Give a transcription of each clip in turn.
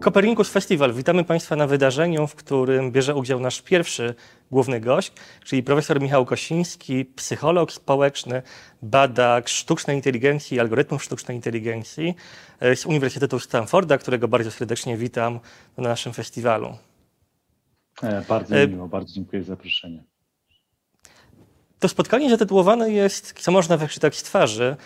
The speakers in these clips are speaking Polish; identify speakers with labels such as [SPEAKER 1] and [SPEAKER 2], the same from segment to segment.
[SPEAKER 1] Copernicus Festival. Witamy Państwa na wydarzeniu, w którym bierze udział nasz pierwszy główny gość, czyli profesor Michał Kosiński, psycholog społeczny, badacz sztucznej inteligencji i algorytmów sztucznej inteligencji e, z Uniwersytetu Stanforda, którego bardzo serdecznie witam na naszym festiwalu.
[SPEAKER 2] E, bardzo e, miło, bardzo dziękuję za zaproszenie.
[SPEAKER 1] To spotkanie zatytułowane jest, co można wyczytać z twarzy,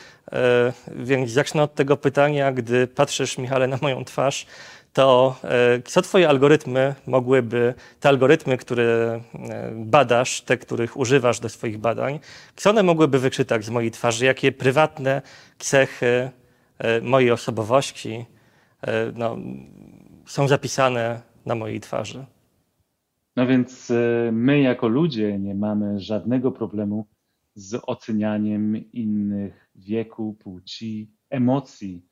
[SPEAKER 1] więc zacznę od tego pytania, gdy patrzysz, Michale, na moją twarz, to e, co Twoje algorytmy mogłyby, te algorytmy, które e, badasz, te, których używasz do swoich badań, co one mogłyby wyczytać z mojej twarzy, jakie prywatne cechy e, mojej osobowości no, są zapisane na mojej twarzy?
[SPEAKER 2] No więc my jako ludzie nie mamy żadnego problemu z ocenianiem innych wieku, płci, emocji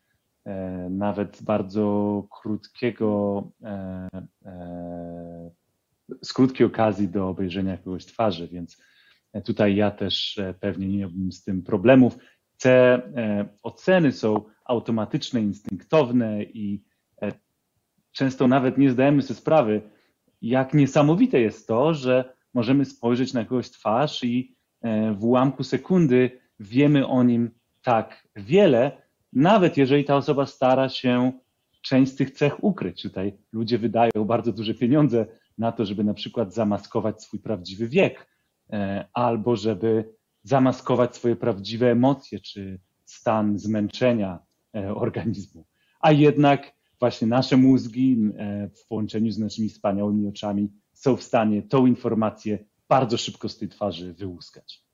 [SPEAKER 2] nawet bardzo krótkiego, e, e, z krótkiej okazji do obejrzenia jakiegoś twarzy, więc tutaj ja też pewnie nie miałbym z tym problemów. Te oceny są automatyczne, instynktowne i często nawet nie zdajemy sobie sprawy, jak niesamowite jest to, że możemy spojrzeć na kogoś twarz i w ułamku sekundy wiemy o nim tak wiele, nawet jeżeli ta osoba stara się część z tych cech ukryć. Tutaj ludzie wydają bardzo duże pieniądze na to, żeby na przykład zamaskować swój prawdziwy wiek, e, albo żeby zamaskować swoje prawdziwe emocje czy stan zmęczenia e, organizmu. A jednak właśnie nasze mózgi e, w połączeniu z naszymi wspaniałymi oczami są w stanie tą informację bardzo szybko z tej twarzy wyłuskać.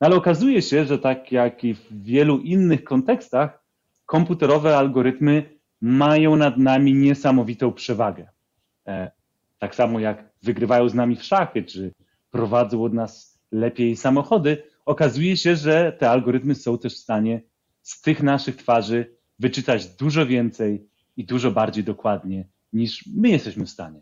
[SPEAKER 2] No ale okazuje się, że tak jak i w wielu innych kontekstach, komputerowe algorytmy mają nad nami niesamowitą przewagę. E, tak samo jak wygrywają z nami w szachy, czy prowadzą od nas lepiej samochody, okazuje się, że te algorytmy są też w stanie z tych naszych twarzy wyczytać dużo więcej i dużo bardziej dokładnie niż my jesteśmy w stanie.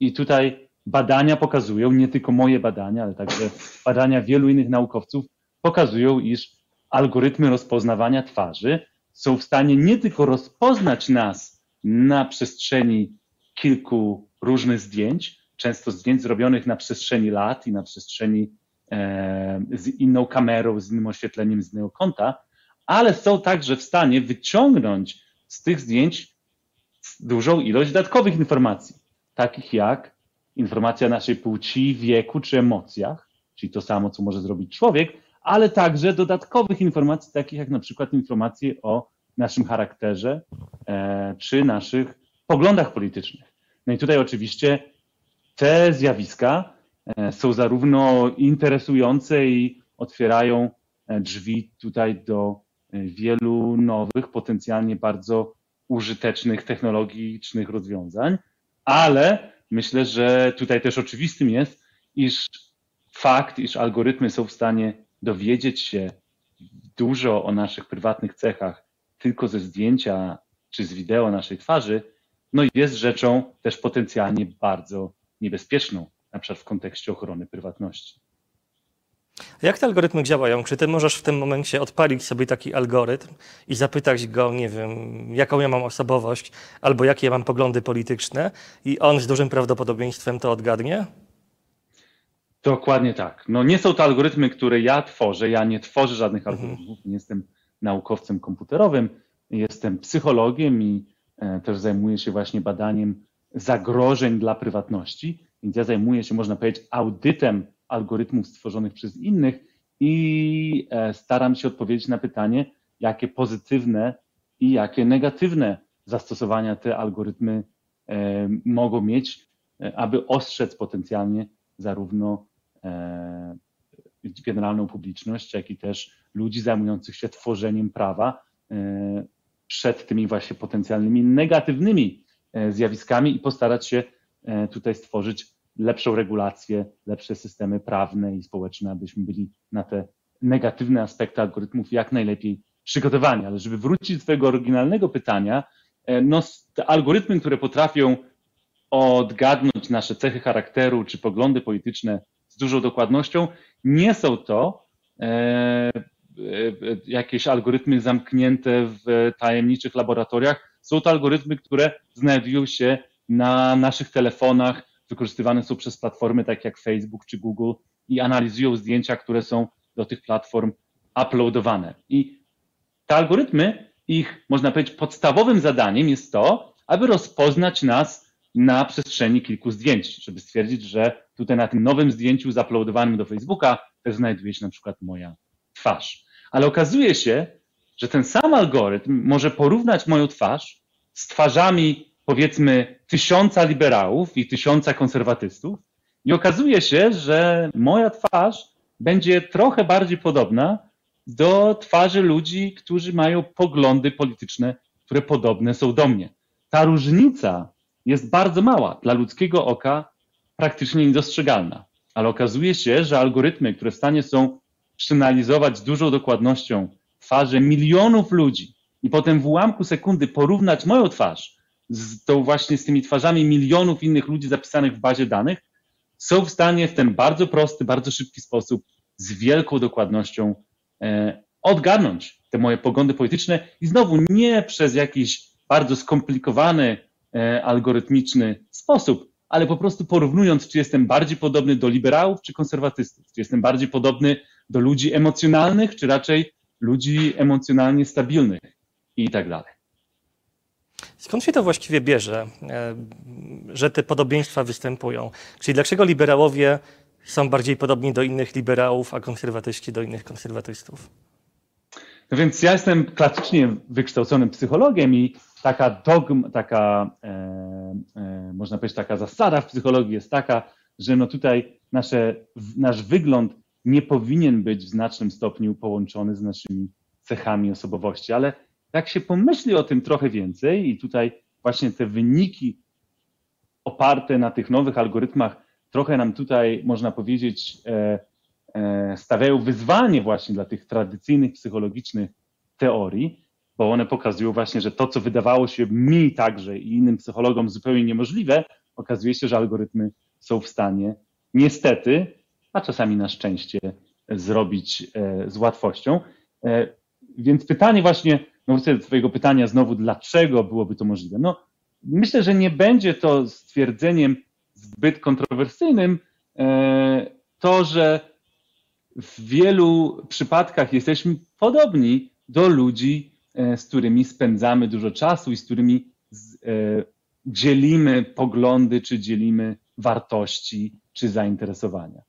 [SPEAKER 2] I tutaj badania pokazują, nie tylko moje badania, ale także badania wielu innych naukowców pokazują, iż algorytmy rozpoznawania twarzy są w stanie nie tylko rozpoznać nas na przestrzeni kilku różnych zdjęć, często zdjęć zrobionych na przestrzeni lat i na przestrzeni e, z inną kamerą, z innym oświetleniem, z innego kąta, ale są także w stanie wyciągnąć z tych zdjęć dużą ilość dodatkowych informacji, takich jak informacja naszej płci, wieku czy emocjach, czyli to samo, co może zrobić człowiek, ale także dodatkowych informacji, takich jak na przykład informacje o naszym charakterze e, czy naszych poglądach politycznych. No i tutaj oczywiście te zjawiska e, są zarówno interesujące i otwierają e, drzwi tutaj do wielu nowych, potencjalnie bardzo użytecznych, technologicznych rozwiązań, ale myślę, że tutaj też oczywistym jest, iż fakt, iż algorytmy są w stanie dowiedzieć się dużo o naszych prywatnych cechach tylko ze zdjęcia czy z wideo naszej twarzy, no jest rzeczą też potencjalnie bardzo niebezpieczną, na przykład w kontekście ochrony prywatności.
[SPEAKER 1] Jak te algorytmy działają? Czy ty możesz w tym momencie odpalić sobie taki algorytm i zapytać go, nie wiem, jaką ja mam osobowość albo jakie ja mam poglądy polityczne i on z dużym prawdopodobieństwem to odgadnie?
[SPEAKER 2] Dokładnie tak. No nie są to algorytmy, które ja tworzę. Ja nie tworzę żadnych mhm. algorytmów. Nie jestem naukowcem komputerowym, jestem psychologiem i e, też zajmuję się właśnie badaniem zagrożeń dla prywatności. Więc ja zajmuję się, można powiedzieć, audytem algorytmów stworzonych przez innych i e, staram się odpowiedzieć na pytanie, jakie pozytywne i jakie negatywne zastosowania te algorytmy e, mogą mieć, aby ostrzec potencjalnie zarówno generalną publiczność, jak i też ludzi zajmujących się tworzeniem prawa e, przed tymi właśnie potencjalnymi negatywnymi e, zjawiskami i postarać się e, tutaj stworzyć lepszą regulację, lepsze systemy prawne i społeczne, abyśmy byli na te negatywne aspekty algorytmów jak najlepiej przygotowani. Ale żeby wrócić do Twojego oryginalnego pytania, no, te algorytmy, które potrafią odgadnąć nasze cechy charakteru czy poglądy polityczne z dużą dokładnością, nie są to e, e, jakieś algorytmy zamknięte w tajemniczych laboratoriach, Są to algorytmy, które znajdują się na naszych telefonach, wykorzystywane są przez platformy takie jak Facebook czy Google i analizują zdjęcia, które są do tych platform uploadowane. I te algorytmy, ich można powiedzieć podstawowym zadaniem jest to, aby rozpoznać nas na przestrzeni kilku zdjęć, żeby stwierdzić, że tutaj na tym nowym zdjęciu zaploadowanym do Facebooka też znajduje się na przykład moja twarz. Ale okazuje się, że ten sam algorytm może porównać moją twarz z twarzami powiedzmy tysiąca liberałów i tysiąca konserwatystów i okazuje się, że moja twarz będzie trochę bardziej podobna do twarzy ludzi, którzy mają poglądy polityczne, które podobne są do mnie. Ta różnica jest bardzo mała, dla ludzkiego oka praktycznie niedostrzegalna, ale okazuje się, że algorytmy, które w stanie są przeanalizować z dużą dokładnością twarze milionów ludzi i potem w ułamku sekundy porównać moją twarz z tą właśnie z tymi twarzami milionów innych ludzi zapisanych w bazie danych, są w stanie w ten bardzo prosty, bardzo szybki sposób z wielką dokładnością e, odgarnąć te moje poglądy polityczne i znowu nie przez jakiś bardzo skomplikowany, algorytmiczny sposób, ale po prostu porównując, czy jestem bardziej podobny do liberałów czy konserwatystów, czy jestem bardziej podobny do ludzi emocjonalnych, czy raczej ludzi emocjonalnie stabilnych i tak dalej.
[SPEAKER 1] Skąd się to właściwie bierze, e, że te podobieństwa występują? Czyli dlaczego liberałowie są bardziej podobni do innych liberałów, a konserwatyści do innych konserwatystów?
[SPEAKER 2] No więc ja jestem klasycznie wykształconym psychologiem i taka dogma, taka, e, e, można powiedzieć, taka zasada w psychologii jest taka, że no tutaj nasze, nasz wygląd nie powinien być w znacznym stopniu połączony z naszymi cechami osobowości, ale jak się pomyśli o tym trochę więcej i tutaj właśnie te wyniki oparte na tych nowych algorytmach trochę nam tutaj, można powiedzieć, e, e, stawiają wyzwanie właśnie dla tych tradycyjnych psychologicznych teorii, bo one pokazują właśnie, że to, co wydawało się mi także i innym psychologom zupełnie niemożliwe, okazuje się, że algorytmy są w stanie niestety, a czasami na szczęście, zrobić e, z łatwością. Więc pytanie właśnie, no wrócę do Twojego pytania znowu, dlaczego byłoby to możliwe? No, myślę, że nie będzie to stwierdzeniem zbyt kontrowersyjnym, e, to, że w wielu przypadkach jesteśmy podobni do ludzi, e, z którymi spędzamy dużo czasu i z którymi e, dzielimy poglądy, czy dzielimy wartości, czy zainteresowania.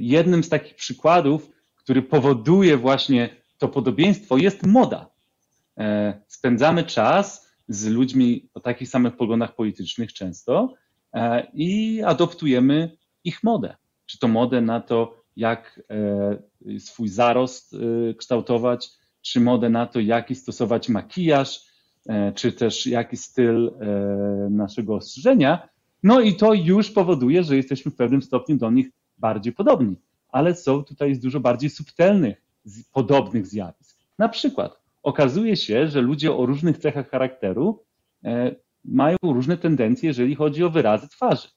[SPEAKER 2] Jednym z takich przykładów, który powoduje właśnie to podobieństwo, jest moda. Spędzamy czas z ludźmi o takich samych poglądach politycznych często E, i adoptujemy ich modę. Czy to modę na to, jak e, swój zarost e, kształtować, czy modę na to, jaki stosować makijaż, czy też jaki styl naszego ostrzyżenia. No i to już powoduje, że jesteśmy w pewnym stopniu do nich bardziej podobni. Ale są tutaj dużo bardziej subtelnych, podobnych zjawisk. Na przykład okazuje się, że ludzie o różnych cechach charakteru mają różne tendencje, jeżeli chodzi o wyrazy twarzy.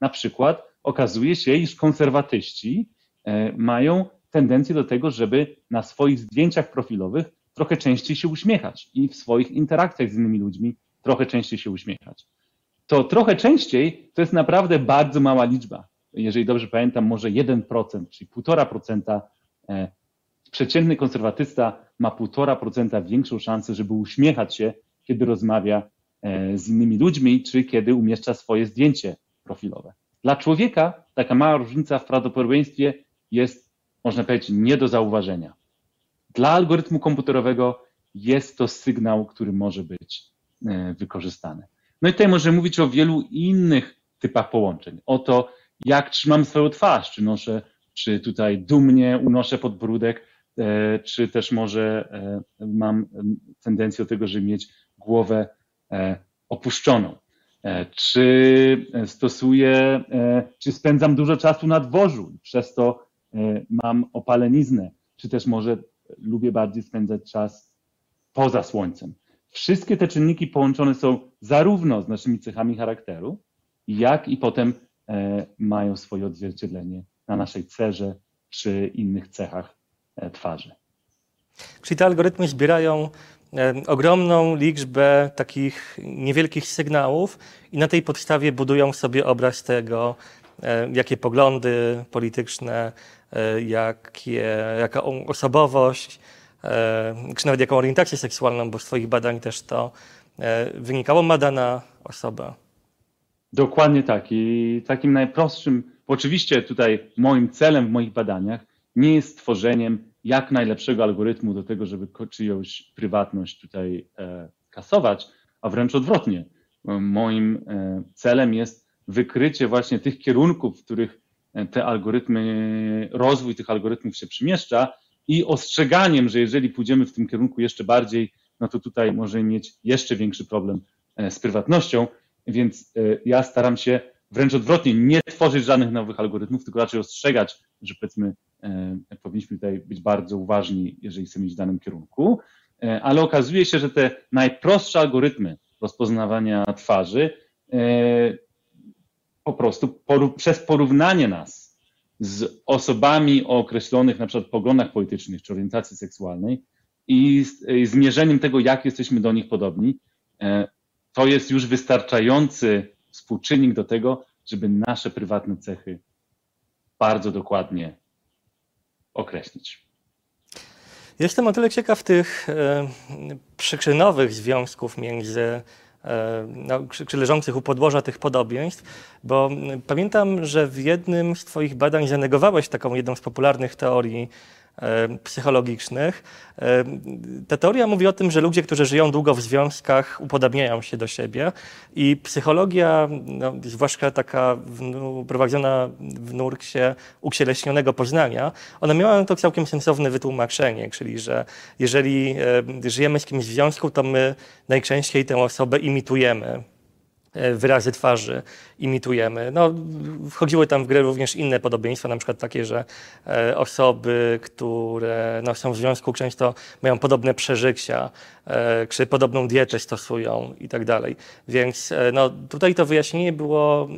[SPEAKER 2] Na przykład okazuje się, iż konserwatyści e, mają tendencję do tego, żeby na swoich zdjęciach profilowych trochę częściej się uśmiechać i w swoich interakcjach z innymi ludźmi trochę częściej się uśmiechać. To trochę częściej to jest naprawdę bardzo mała liczba. Jeżeli dobrze pamiętam, może 1%, czyli 1,5%. E, przeciętny konserwatysta ma 1,5% większą szansę, żeby uśmiechać się, kiedy rozmawia E, z innymi ludźmi, czy kiedy umieszcza swoje zdjęcie profilowe. Dla człowieka taka mała różnica w prawdopodobieństwie jest, można powiedzieć, nie do zauważenia. Dla algorytmu komputerowego jest to sygnał, który może być e, wykorzystany. No i tutaj możemy mówić o wielu innych typach połączeń. O to, jak trzymam swoją twarz, czy noszę, czy tutaj dumnie unoszę podbródek, e, czy też może mam tendencję do tego, żeby mieć głowę E, opuszczoną. E, czy stosuję, e, czy spędzam dużo czasu na dworzu, przez to mam opaleniznę, czy też może lubię bardziej spędzać czas poza słońcem. Wszystkie te czynniki połączone są zarówno z naszymi cechami charakteru, jak i potem mają swoje odzwierciedlenie na naszej cerze czy innych cechach twarzy.
[SPEAKER 1] Czyli te algorytmy zbierają ogromną liczbę takich niewielkich sygnałów i na tej podstawie budują sobie obraz tego, jakie poglądy polityczne, jakie, jaka osobowość, czy nawet jaką orientację seksualną, bo z Twoich badań też to wynikało, ma dana osoba.
[SPEAKER 2] Dokładnie tak. I takim najprostszym, oczywiście tutaj moim celem w moich badaniach nie jest tworzeniem jak najlepszego algorytmu do tego, żeby czyjąś prywatność tutaj e, kasować, a wręcz odwrotnie. Moim e, celem jest wykrycie właśnie tych kierunków, w których e, te algorytmy, rozwój tych algorytmów się przemieszcza i ostrzeganiem, że jeżeli pójdziemy w tym kierunku jeszcze bardziej, no to tutaj możemy mieć jeszcze większy problem z prywatnością. Więc ja staram się wręcz odwrotnie, nie tworzyć żadnych nowych algorytmów, tylko raczej ostrzegać, że powiedzmy E, powinniśmy tutaj być bardzo uważni, jeżeli chcemy iść w danym kierunku. E, ale okazuje się, że te najprostsze algorytmy rozpoznawania twarzy e, po prostu przez porównanie nas z osobami o określonych na przykład poglądach politycznych czy orientacji seksualnej i zmierzeniem tego, jak jesteśmy do nich podobni, to jest już wystarczający współczynnik do tego, żeby nasze prywatne cechy bardzo dokładnie określić.
[SPEAKER 1] Jestem o tyle ciekaw tych e, przyczynowych związków między e, no, czy leżących u podłoża tych podobieństw, bo pamiętam, że w jednym z Twoich badań zanegowałeś taką jedną z popularnych teorii E, psychologicznych. Ta teoria mówi o tym, że ludzie, którzy żyją długo w związkach, upodabniają się do siebie i psychologia, no, zwłaszcza taka prowadzona w nurcie ucieleśnionego poznania, ona miała to całkiem sensowne wytłumaczenie, czyli że jeżeli żyjemy z kimś w związku, to my najczęściej tę osobę imitujemy wyrazy twarzy imitujemy. No, wchodziły tam w grę również inne podobieństwa, na przykład takie, że e, osoby, które no, są w związku, często mają podobne przeżycia, e, czy podobną dietę stosują i tak dalej. Więc no, tutaj to wyjaśnienie było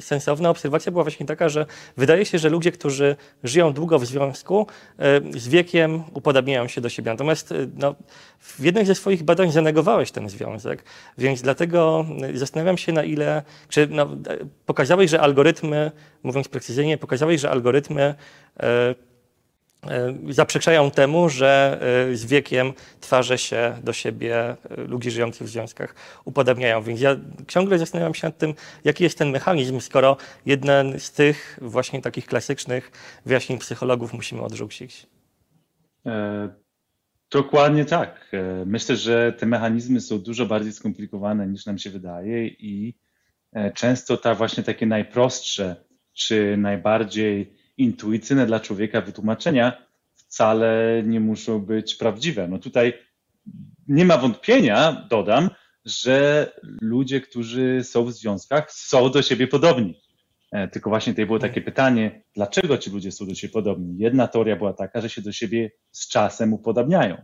[SPEAKER 1] sensowne. Obserwacja była właśnie taka, że wydaje się, że ludzie, którzy żyją długo w związku, z wiekiem upodabniają się do siebie. Natomiast no, w jednym ze swoich badań zanegowałeś ten związek, więc dlatego zastanawiam zastanawiam się, na ile, czy no, pokazałeś, że algorytmy, mówiąc precyzyjnie, pokazałeś, że algorytmy e, e, zaprzeczają temu, że e, z wiekiem twarze się do siebie ludzi żyjących w związkach upodabniają. Więc ja ciągle zastanawiam się nad tym, jaki jest ten mechanizm, skoro jeden z tych właśnie takich klasycznych wyjaśnień psychologów musimy odrzucić.
[SPEAKER 2] Dokładnie tak. E, myślę, że te mechanizmy są dużo bardziej skomplikowane niż nam się wydaje i e, często ta właśnie takie najprostsze czy najbardziej intuicyjne dla człowieka wytłumaczenia wcale nie muszą być prawdziwe. No tutaj nie ma wątpienia, dodam, że ludzie, którzy są w związkach, są do siebie podobni. E, tylko właśnie tutaj było takie pytanie, dlaczego ci ludzie są do siebie podobni? Jedna teoria była taka, że się do siebie z czasem upodabniają.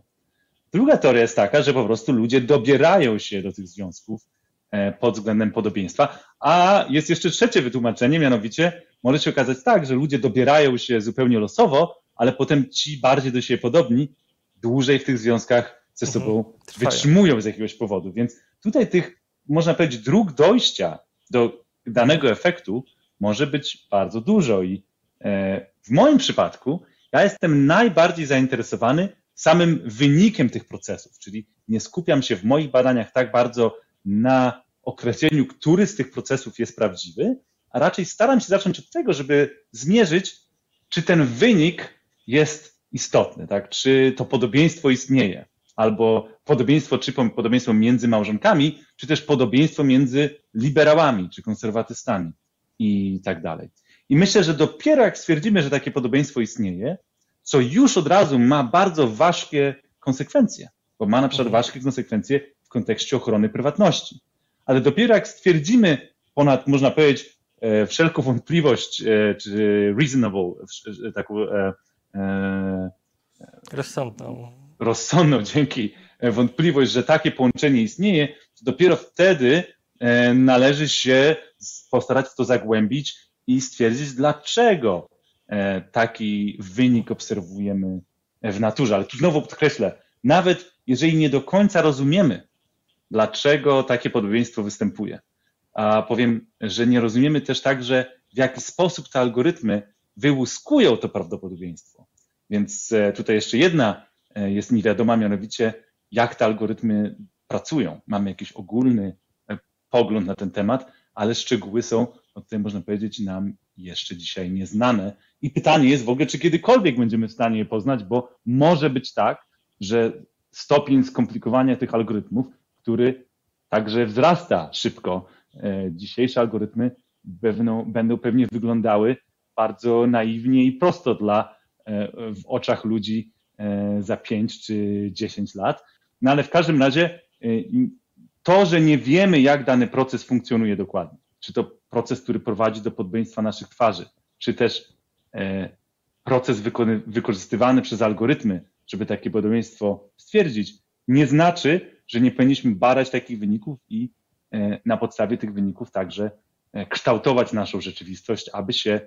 [SPEAKER 2] Druga teoria jest taka, że po prostu ludzie dobierają się do tych związków e, pod względem podobieństwa. A jest jeszcze trzecie wytłumaczenie, mianowicie może się okazać tak, że ludzie dobierają się zupełnie losowo, ale potem ci bardziej do siebie podobni dłużej w tych związkach ze mhm. sobą mhm, wytrzymują z jakiegoś powodu. Więc tutaj tych, można powiedzieć, dróg dojścia do danego efektu może być bardzo dużo i e, w moim przypadku ja jestem najbardziej zainteresowany samym wynikiem tych procesów, czyli nie skupiam się w moich badaniach tak bardzo na określeniu, który z tych procesów jest prawdziwy, a raczej staram się zacząć od tego, żeby zmierzyć, czy ten wynik jest istotny, tak? czy to podobieństwo istnieje, albo podobieństwo, czy podobieństwo między małżonkami, czy też podobieństwo między liberałami, czy konserwatystami i tak dalej. I myślę, że dopiero jak stwierdzimy, że takie podobieństwo istnieje, co już od razu ma bardzo ważkie konsekwencje, bo ma na przykład mhm. ważkie konsekwencje w kontekście ochrony prywatności. Ale dopiero jak stwierdzimy ponad, można powiedzieć, e, wszelką wątpliwość, e, czy reasonable, taką e,
[SPEAKER 1] rozsądną.
[SPEAKER 2] Rozsądną, dzięki wątpliwość, że takie połączenie istnieje, to dopiero wtedy należy się postarać to zagłębić i stwierdzić, dlaczego E, taki wynik obserwujemy w naturze. Ale tu znowu podkreślę, nawet jeżeli nie do końca rozumiemy, dlaczego takie podobieństwo występuje. A powiem, że nie rozumiemy też także, w jaki sposób te algorytmy wyłuskują to prawdopodobieństwo. Więc e, tutaj jeszcze jedna e, jest niewiadoma, mianowicie jak te algorytmy pracują. Mamy jakiś ogólny pogląd na ten temat, ale szczegóły są, no można powiedzieć, nam jeszcze dzisiaj nieznane. I pytanie jest w ogóle, czy kiedykolwiek będziemy w stanie je poznać, bo może być tak, że stopień skomplikowania tych algorytmów, który także wzrasta szybko. Dzisiejsze algorytmy będą, pewnie wyglądały bardzo naiwnie i prosto dla w oczach ludzi za 5 czy 10 lat. No ale w każdym razie to, że nie wiemy, jak dany proces funkcjonuje dokładnie, czy to proces, który prowadzi do podobieństwa naszych twarzy, czy też e, proces wykorzystywany przez algorytmy, żeby takie podobieństwo stwierdzić, nie znaczy, że nie powinniśmy badać takich wyników i e, na podstawie tych wyników także e, kształtować naszą rzeczywistość, aby się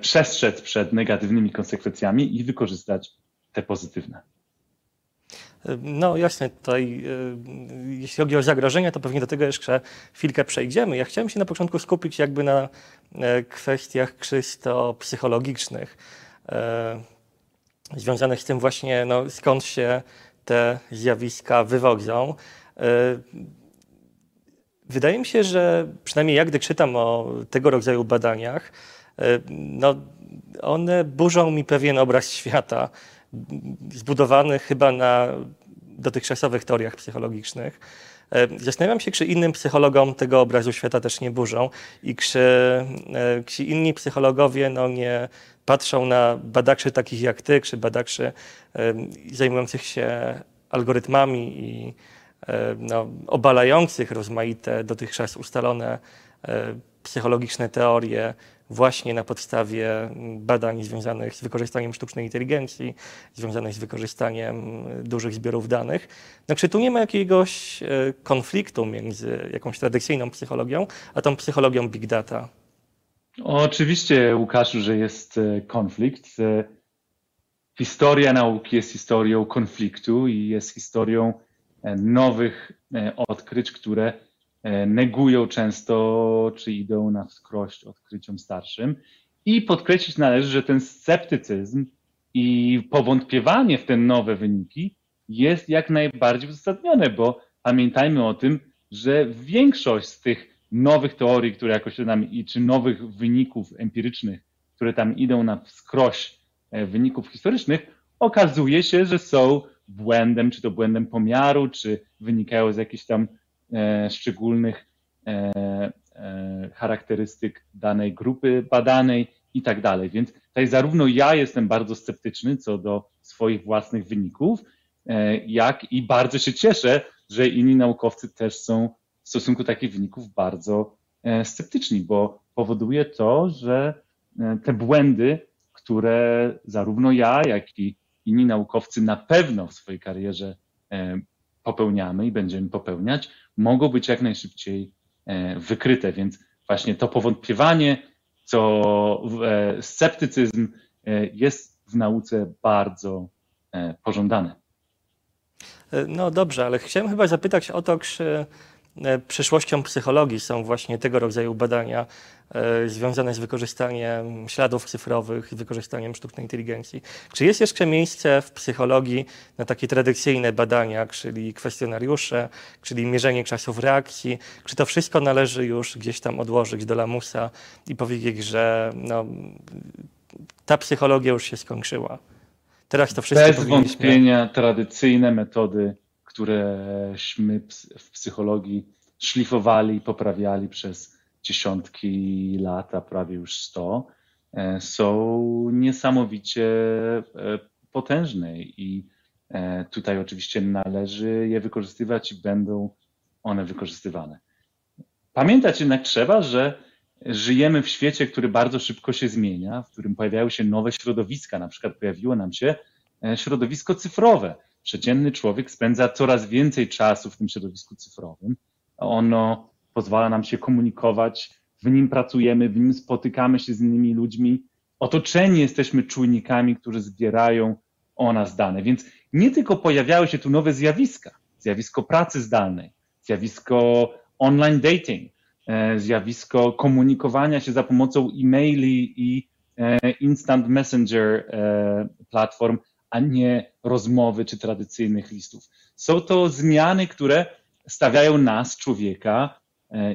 [SPEAKER 2] przestrzec przed negatywnymi konsekwencjami i wykorzystać te pozytywne.
[SPEAKER 1] No jasne, tutaj e, jeśli chodzi o zagrożenia, to pewnie do tego jeszcze chwilkę przejdziemy. Ja chciałem się na początku skupić jakby na e, kwestiach czysto psychologicznych, e, związanych z tym właśnie, no, skąd się te zjawiska wywodzą. Wydaje mi się, że przynajmniej jak gdy czytam o tego rodzaju badaniach, no, one burzą mi pewien obraz świata, zbudowany chyba na dotychczasowych teoriach psychologicznych. E, zastanawiam się, czy innym psychologom tego obrazu świata też nie burzą i czy, e, czy inni psychologowie no, nie patrzą na badaczy takich jak ty, czy badaczy e, zajmujących się algorytmami i no, obalających rozmaite dotychczas ustalone psychologiczne teorie właśnie na podstawie badań związanych z wykorzystaniem sztucznej inteligencji, związanych z wykorzystaniem dużych zbiorów danych. No, czy tu nie ma jakiegoś e, konfliktu między jakąś tradycyjną psychologią, a tą psychologią big data?
[SPEAKER 2] Oczywiście, Łukaszu, że jest e, konflikt. E, historia nauki jest historią konfliktu i jest historią nowych odkryć, które negują często, czy idą na wskrość odkryciom starszym. I podkreślić należy, że ten sceptycyzm i powątpiewanie w te nowe wyniki jest jak najbardziej uzasadnione, bo pamiętajmy o tym, że większość z tych nowych teorii, które jakoś tam, czy nowych wyników empirycznych, które tam idą na wskroś e, wyników historycznych, okazuje się, że są błędem, czy to błędem pomiaru, czy wynikają z jakichś tam E, szczególnych e, e, charakterystyk danej grupy badanej i tak dalej. Więc tutaj zarówno ja jestem bardzo sceptyczny co do swoich własnych wyników, jak i bardzo się cieszę, że inni naukowcy też są w stosunku do takich wyników bardzo sceptyczni, bo powoduje to, że te błędy, które zarówno ja, jak i inni naukowcy na pewno w swojej karierze popełniamy i będziemy popełniać, mogą być jak najszybciej e, wykryte. Więc właśnie to powątpiewanie, co e, sceptycyzm e, jest w nauce bardzo pożądane.
[SPEAKER 1] No dobrze, ale chciałem chyba zapytać o to, czy przyszłością psychologii są właśnie tego rodzaju badania e, związane z wykorzystaniem śladów cyfrowych, z wykorzystaniem sztucznej inteligencji. Czy jest jeszcze miejsce w psychologii na takie tradycyjne badania, czyli kwestionariusze, czyli mierzenie czasów reakcji? Czy to wszystko należy już gdzieś tam odłożyć do lamusa i powiedzieć, że no, ta psychologia już się skończyła?
[SPEAKER 2] Teraz to wszystko Bez wątpienia tradycyjne metody któreśmy w psychologii szlifowali, poprawiali przez dziesiątki lat, a prawie już sto, e, są niesamowicie e, potężne i e, tutaj oczywiście należy je wykorzystywać i będą one wykorzystywane. Pamiętać jednak trzeba, że żyjemy w świecie, który bardzo szybko się zmienia, w którym pojawiają się nowe środowiska. Na przykład pojawiło nam się środowisko cyfrowe przeciętny człowiek spędza coraz więcej czasu w tym środowisku cyfrowym. Ono pozwala nam się komunikować, w nim pracujemy, w nim spotykamy się z innymi ludźmi. Otoczeni jesteśmy czujnikami, którzy zbierają o nas dane. Więc nie tylko pojawiały się tu nowe zjawiska, zjawisko pracy zdalnej, zjawisko online dating, e, zjawisko komunikowania się za pomocą e-maili i e, instant messenger e, platform, a nie rozmowy czy tradycyjnych listów. Są to zmiany, które stawiają nas, człowieka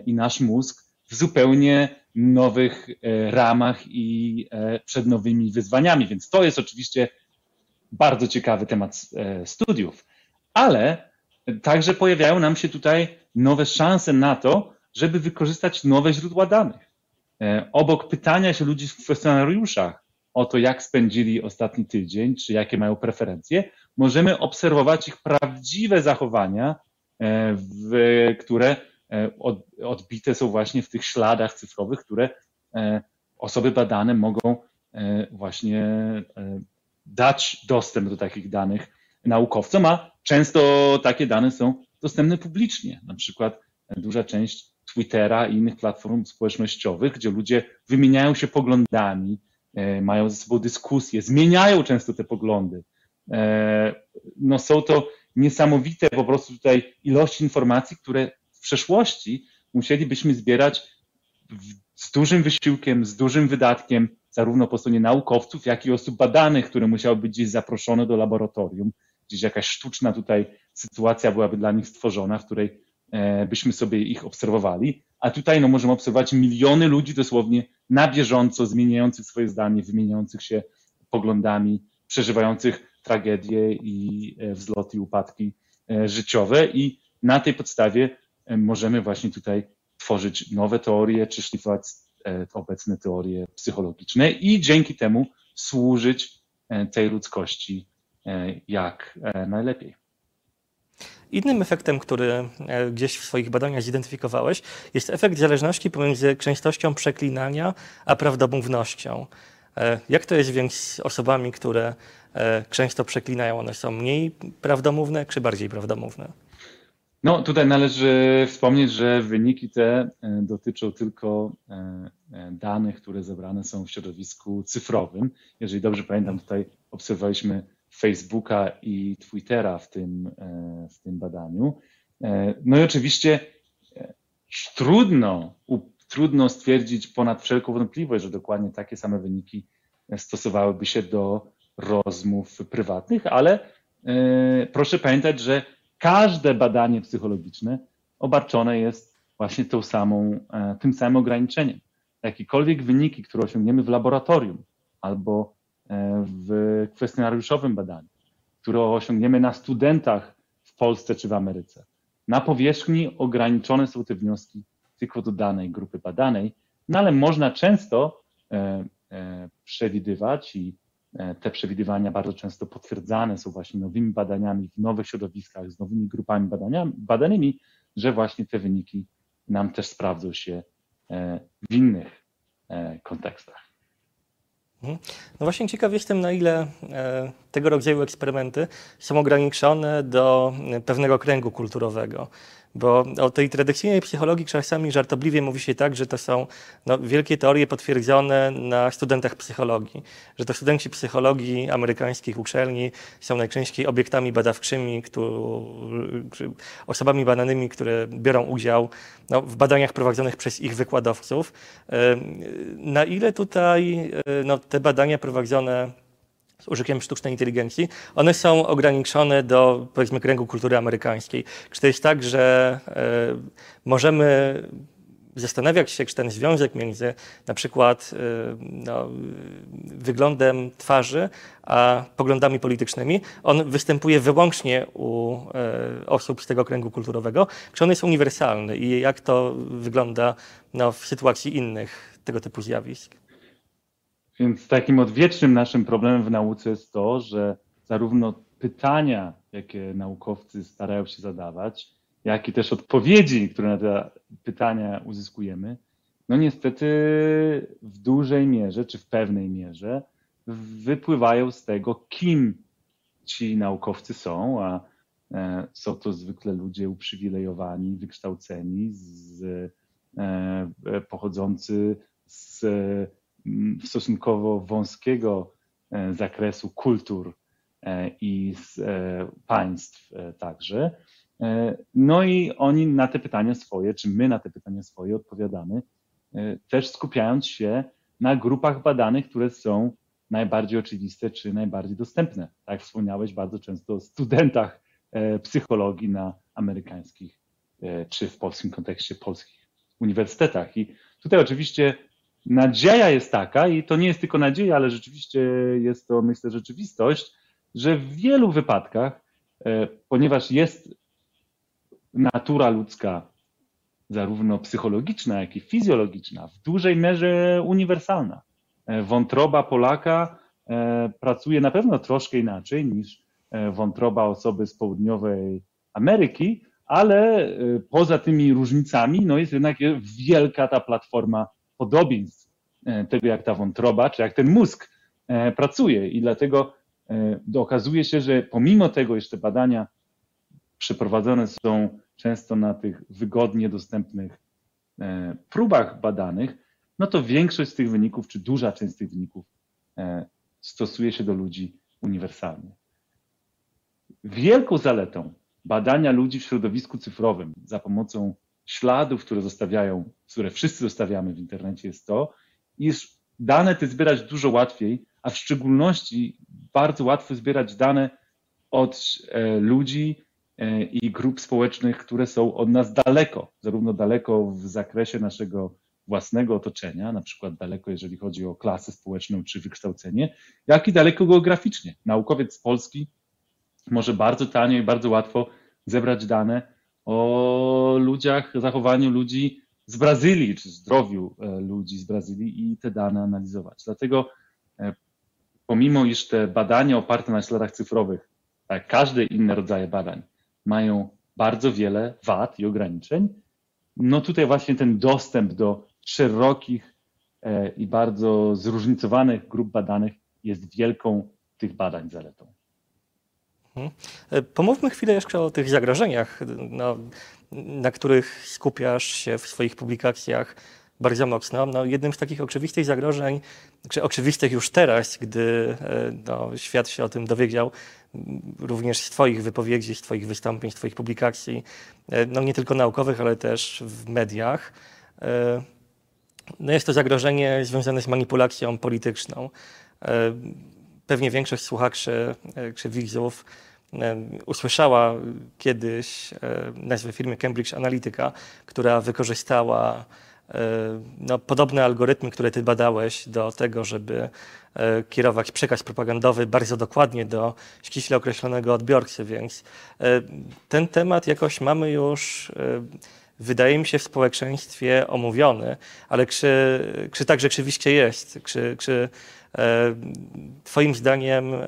[SPEAKER 2] i nasz mózg w zupełnie nowych ramach i przed nowymi wyzwaniami. Więc to jest oczywiście bardzo ciekawy temat studiów, ale także pojawiają nam się tutaj nowe szanse na to, żeby wykorzystać nowe źródła danych. E, obok pytania się ludzi w kwestionariuszach o to, jak spędzili ostatni tydzień, czy jakie mają preferencje, możemy obserwować ich prawdziwe zachowania, e, w, które e, odbite są właśnie w tych śladach cyfrowych, które osoby badane mogą właśnie dać dostęp do takich danych naukowcom, a często takie dane są dostępne publicznie. Na przykład duża część Twittera i innych platform społecznościowych, gdzie ludzie wymieniają się poglądami, e, mają ze sobą dyskusje, zmieniają często te poglądy. E, no są to niesamowite po prostu tutaj ilości informacji, które w przeszłości musielibyśmy zbierać z dużym wysiłkiem, z dużym wydatkiem, zarówno po stronie naukowców, jak i osób badanych, które musiały być gdzieś zaproszone do laboratorium, gdzieś jakaś sztuczna tutaj sytuacja byłaby dla nich stworzona, w której e, byśmy sobie ich obserwowali. A tutaj no, możemy obserwować miliony ludzi dosłownie na bieżąco, zmieniających swoje zdanie, wymieniających się poglądami, przeżywających tragedie i e, wzloty i upadki e, życiowe i na tej podstawie możemy właśnie tutaj tworzyć nowe teorie, czy szlifować obecne teorie psychologiczne i dzięki temu służyć tej ludzkości E, jak e, najlepiej.
[SPEAKER 1] Innym efektem, który e, gdzieś w swoich badaniach zidentyfikowałeś, jest efekt zależności pomiędzy częstością przeklinania a prawdomównością. Jak to jest więc z osobami, które często przeklinają? One są mniej prawdomówne czy bardziej prawdomówne?
[SPEAKER 2] No, tutaj należy wspomnieć, że wyniki te dotyczą tylko danych, które zebrane są w środowisku cyfrowym. Jeżeli dobrze pamiętam, tutaj obserwowaliśmy Facebooka i Twittera w tym, e, w tym badaniu. E, no i oczywiście e, trudno, trudno stwierdzić ponad wszelką wątpliwość, że dokładnie takie same wyniki stosowałyby się do rozmów prywatnych, ale proszę pamiętać, że każde badanie psychologiczne obarczone jest właśnie tą samą, tym samym ograniczeniem. Jakiekolwiek wyniki, które osiągniemy w laboratorium albo w kwestionariuszowym badaniu, które osiągniemy na studentach w Polsce czy w Ameryce. Na powierzchni ograniczone są te wnioski tylko do danej grupy badanej, no ale można często e, e, przewidywać i e, te przewidywania bardzo często potwierdzane są właśnie nowymi badaniami w nowych środowiskach, z nowymi grupami badanymi, że właśnie te wyniki nam też sprawdzą się w innych kontekstach.
[SPEAKER 1] Mhm. No właśnie ciekaw jestem, na ile e, tego rodzaju eksperymenty są ograniczone do e, pewnego kręgu kulturowego. Bo o tej tradycyjnej psychologii czasami żartobliwie mówi się tak, że to są no, wielkie teorie potwierdzone na studentach psychologii, że to studenci psychologii amerykańskich uczelni są najczęściej obiektami badawczymi, którzy, osobami badanymi, które biorą udział no, w badaniach prowadzonych przez ich wykładowców. Na ile tutaj no, te badania prowadzone z użyciem sztucznej inteligencji, one są ograniczone do powiedzmy kręgu kultury amerykańskiej. Czy to jest tak, że y, możemy zastanawiać się, czy ten związek między na przykład y, no, wyglądem twarzy a poglądami politycznymi, on występuje wyłącznie u y, osób z tego kręgu kulturowego, czy on jest uniwersalny i jak to wygląda no, w sytuacji innych tego typu zjawisk?
[SPEAKER 2] Więc takim odwiecznym naszym problemem w nauce jest to, że zarówno pytania, jakie naukowcy starają się zadawać, jak i też odpowiedzi, które na te pytania uzyskujemy, no niestety w dużej mierze, czy w pewnej mierze, wypływają z tego, kim ci naukowcy są, a e, są to zwykle ludzie uprzywilejowani, wykształceni, z, e, pochodzący z stosunkowo wąskiego e, zakresu kultur i z państw także. No i oni na te pytania swoje, czy my na te pytania swoje odpowiadamy, też skupiając się na grupach badanych, które są najbardziej oczywiste czy najbardziej dostępne. Tak wspomniałeś bardzo często o studentach psychologii na amerykańskich czy w polskim kontekście polskich uniwersytetach. I tutaj oczywiście nadzieja jest taka, i to nie jest tylko nadzieja, ale rzeczywiście jest to, myślę, rzeczywistość, że w wielu wypadkach, e, ponieważ jest natura ludzka, zarówno psychologiczna, jak i fizjologiczna, w dużej mierze uniwersalna. E, wątroba Polaka e, pracuje na pewno troszkę inaczej niż wątroba osoby z południowej Ameryki, ale poza tymi różnicami, no jest jednak wielka ta platforma podobieństw e, tego, jak ta wątroba, czy jak ten mózg e, pracuje. I dlatego e, okazuje się, że pomimo tego jeszcze badania przeprowadzone są często na tych wygodnie dostępnych próbach badanych, no to większość z tych wyników, czy duża część z tych wyników stosuje się do ludzi uniwersalnie. Wielką zaletą badania ludzi w środowisku cyfrowym za pomocą śladów, które zostawiają, które wszyscy zostawiamy w internecie, jest to, iż dane te zbierać dużo łatwiej, a w szczególności bardzo łatwo zbierać dane od e, ludzi e, i grup społecznych, które są od nas daleko, zarówno daleko w zakresie naszego własnego otoczenia, na przykład daleko, jeżeli chodzi o klasę społeczną czy wykształcenie, jak i daleko geograficznie. Naukowiec z Polski może bardzo tanio i bardzo łatwo zebrać dane o ludziach, zachowaniu ludzi z Brazylii, czy zdrowiu e, ludzi z Brazylii i te dane analizować. Dlatego e, pomimo iż te badania oparte na śladach cyfrowych, tak jak każde inne rodzaje badań, mają bardzo wiele wad i ograniczeń, no tutaj właśnie ten dostęp do szerokich e, i bardzo zróżnicowanych grup badanych jest wielką tych badań zaletą.
[SPEAKER 1] Mhm. E, pomówmy chwilę jeszcze o tych zagrożeniach, no, na których skupiasz się w swoich publikacjach bardzo mocno. No, jednym z takich oczywistych zagrożeń, czy oczywistych już teraz, gdy e, no, świat się o tym dowiedział, również z Twoich wypowiedzi, z Twoich wystąpień, z Twoich publikacji, e, no nie tylko naukowych, ale też w mediach. No jest to zagrożenie związane z manipulacją polityczną pewnie większość słuchaczy e, czy widzów e, usłyszała kiedyś e, nazwę firmy Cambridge Analytica, która wykorzystała no, podobne algorytmy, które ty badałeś do tego, żeby kierować przekaz propagandowy bardzo dokładnie do ściśle określonego odbiorcy, więc ten temat jakoś mamy już wydaje mi się, w społeczeństwie omówiony, ale czy, czy tak rzeczywiście jest? Czy, czy Twoim zdaniem e,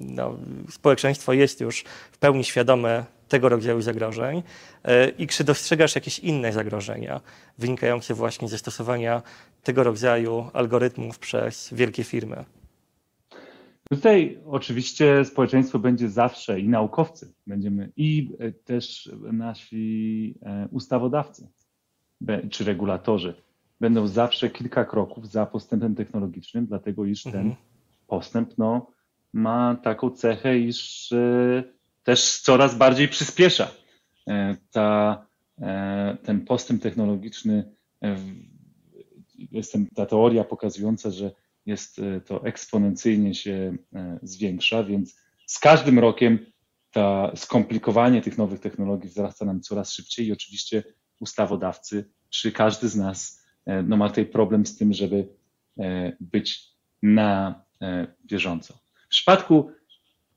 [SPEAKER 1] no, społeczeństwo jest już w pełni świadome tego rodzaju zagrożeń e, i czy dostrzegasz jakieś inne zagrożenia wynikające właśnie ze stosowania tego rodzaju algorytmów przez wielkie firmy?
[SPEAKER 2] Tutaj oczywiście społeczeństwo będzie zawsze i naukowcy będziemy i e, też nasi e, ustawodawcy czy regulatorzy będą zawsze kilka kroków za postępem technologicznym, dlatego iż ten mhm. postęp no, ma taką cechę, iż e, też coraz bardziej przyspiesza. Ta, ten postęp technologiczny, jest ta teoria pokazująca, że jest e, to eksponencyjnie się e, zwiększa, więc z każdym rokiem to skomplikowanie tych nowych technologii wzrasta nam coraz szybciej i oczywiście ustawodawcy, czy każdy z nas e, no, ma tutaj problem z tym, żeby być na bieżąco. W przypadku,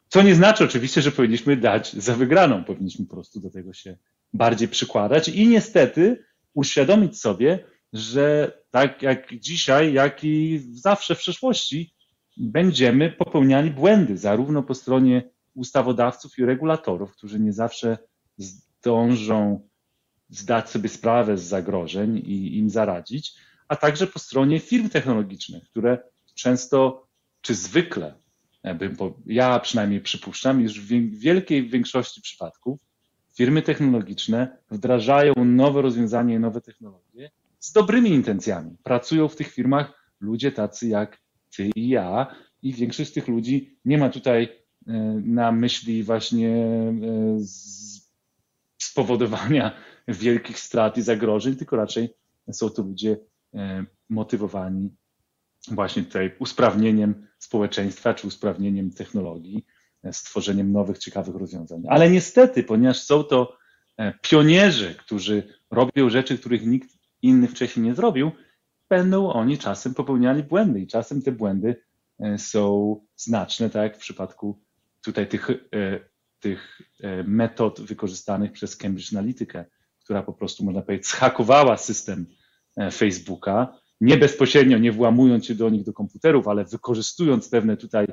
[SPEAKER 2] co nie znaczy oczywiście, że powinniśmy dać za wygraną, powinniśmy po prostu do tego się bardziej przykładać i niestety uświadomić sobie, że tak jak dzisiaj, jak i zawsze w przeszłości będziemy popełniali błędy, zarówno po stronie ustawodawców i regulatorów, którzy nie zawsze zdążą zdać sobie sprawę z zagrożeń i im zaradzić, a także po stronie firm technologicznych, które często, czy zwykle, ja przynajmniej przypuszczam, iż w wielkiej większości przypadków firmy technologiczne wdrażają nowe rozwiązania i nowe technologie z dobrymi intencjami. Pracują w tych firmach ludzie tacy jak ty i ja, i większość z tych ludzi nie ma tutaj na myśli właśnie spowodowania wielkich strat i zagrożeń, tylko raczej są to ludzie motywowani właśnie tutaj usprawnieniem społeczeństwa czy usprawnieniem technologii, stworzeniem nowych, ciekawych rozwiązań. Ale niestety, ponieważ są to pionierzy, którzy robią rzeczy, których nikt inny wcześniej nie zrobił, będą oni czasem popełniali błędy i czasem te błędy e, są znaczne, tak jak w przypadku tutaj tych, e, tych e, metod wykorzystanych przez Cambridge Analytica, która po prostu, można powiedzieć, zhakowała system Facebooka, nie bezpośrednio, nie włamując się do nich do komputerów, ale wykorzystując pewne tutaj